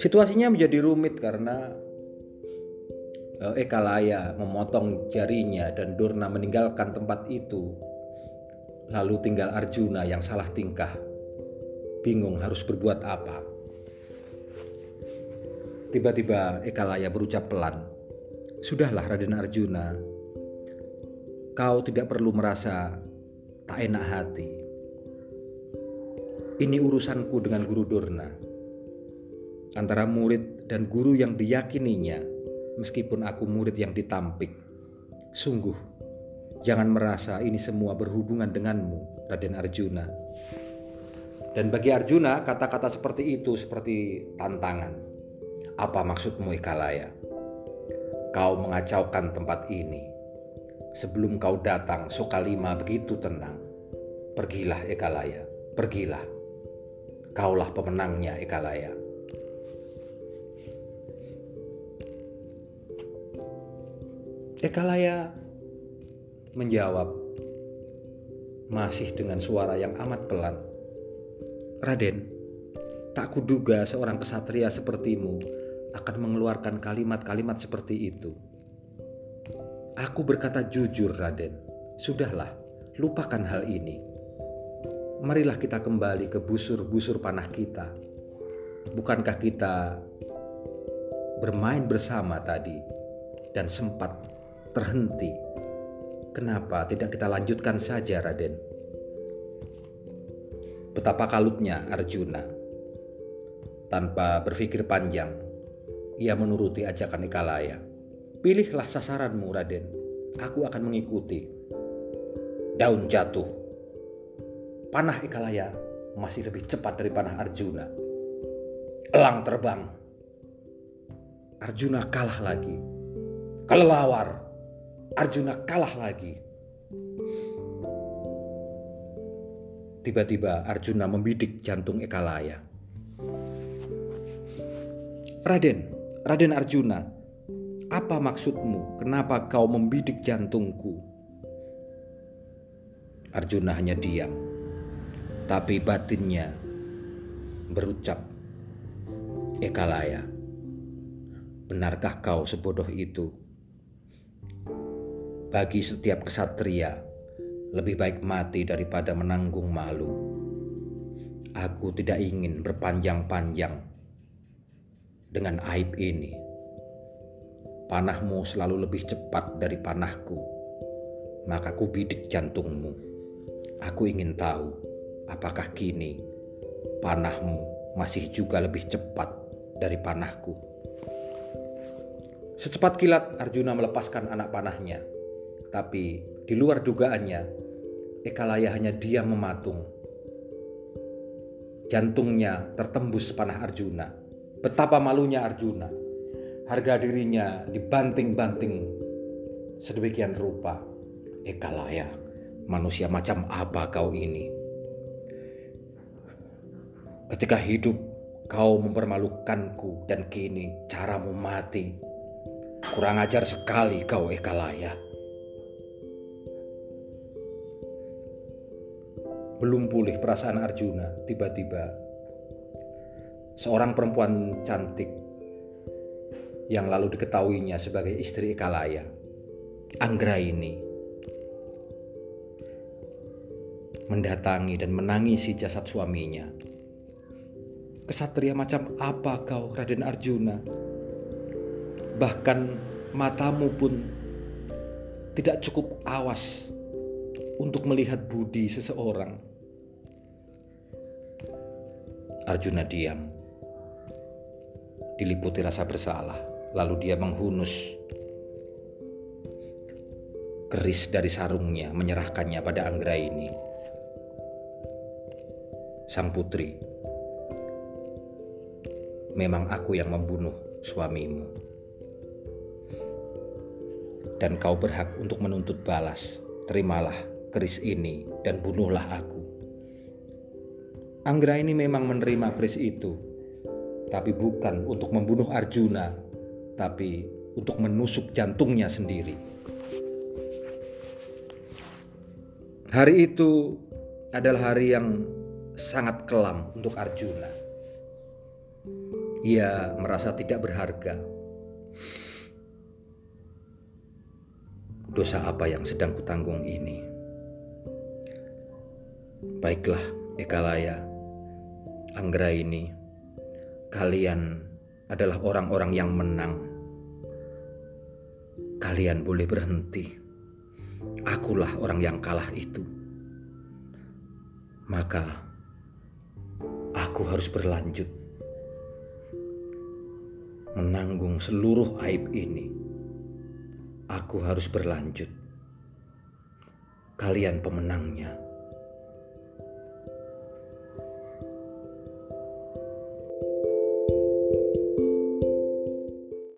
Situasinya menjadi rumit karena eh, Eka Laya memotong jarinya dan Durna meninggalkan tempat itu. Lalu tinggal Arjuna yang salah tingkah. Bingung harus berbuat apa. Tiba-tiba Eka Laya berucap pelan. Sudahlah Raden Arjuna. Kau tidak perlu merasa tak enak hati. Ini urusanku dengan Guru Durna antara murid dan guru yang diyakininya, meskipun aku murid yang ditampik. Sungguh, jangan merasa ini semua berhubungan denganmu, Raden Arjuna. Dan bagi Arjuna, kata-kata seperti itu seperti tantangan. Apa maksudmu, Ikalaya? Kau mengacaukan tempat ini. Sebelum kau datang, Sokalima begitu tenang. Pergilah, Ekalaya, pergilah. Kaulah pemenangnya, Ekalaya. Ekalaya menjawab masih dengan suara yang amat pelan. Raden, tak kuduga seorang kesatria sepertimu akan mengeluarkan kalimat-kalimat seperti itu. Aku berkata jujur, Raden. Sudahlah, lupakan hal ini. Marilah kita kembali ke busur-busur panah kita. Bukankah kita bermain bersama tadi dan sempat terhenti. Kenapa tidak kita lanjutkan saja, Raden? Betapa kalutnya Arjuna. Tanpa berpikir panjang, ia menuruti ajakan Ikalaya. Pilihlah sasaranmu, Raden. Aku akan mengikuti. Daun jatuh. Panah Ikalaya masih lebih cepat dari panah Arjuna. Elang terbang. Arjuna kalah lagi. Kelelawar Arjuna kalah lagi. Tiba-tiba Arjuna membidik jantung Ekalaya. Raden, Raden Arjuna, apa maksudmu? Kenapa kau membidik jantungku? Arjuna hanya diam, tapi batinnya berucap, Ekalaya, benarkah kau sebodoh itu? Bagi setiap kesatria, lebih baik mati daripada menanggung malu. Aku tidak ingin berpanjang-panjang dengan aib ini. Panahmu selalu lebih cepat dari panahku, maka ku bidik jantungmu. Aku ingin tahu apakah kini panahmu masih juga lebih cepat dari panahku. Secepat kilat Arjuna melepaskan anak panahnya tapi di luar dugaannya, Ekalaya hanya diam mematung. Jantungnya tertembus panah Arjuna. Betapa malunya Arjuna. Harga dirinya dibanting-banting sedemikian rupa. Ekalaya, manusia macam apa kau ini? Ketika hidup kau mempermalukanku dan kini caramu mati. Kurang ajar sekali kau Ekalaya. Belum pulih perasaan Arjuna, tiba-tiba seorang perempuan cantik yang lalu diketahuinya sebagai istri Ekalaya, Anggra ini mendatangi dan menangisi jasad suaminya. Kesatria macam apa kau, Raden Arjuna? Bahkan matamu pun tidak cukup awas untuk melihat budi seseorang. Arjuna diam. Diliputi rasa bersalah, lalu dia menghunus keris dari sarungnya menyerahkannya pada Anggra ini. Sang putri, memang aku yang membunuh suamimu. Dan kau berhak untuk menuntut balas. Terimalah keris ini dan bunuhlah aku. Anggra ini memang menerima keris itu, tapi bukan untuk membunuh Arjuna, tapi untuk menusuk jantungnya sendiri. Hari itu adalah hari yang sangat kelam untuk Arjuna. Ia merasa tidak berharga. Dosa apa yang sedang kutanggung ini? Baiklah, Ekalaya, Anggra ini, kalian adalah orang-orang yang menang. Kalian boleh berhenti. Akulah orang yang kalah itu. Maka aku harus berlanjut menanggung seluruh aib ini. Aku harus berlanjut. Kalian pemenangnya.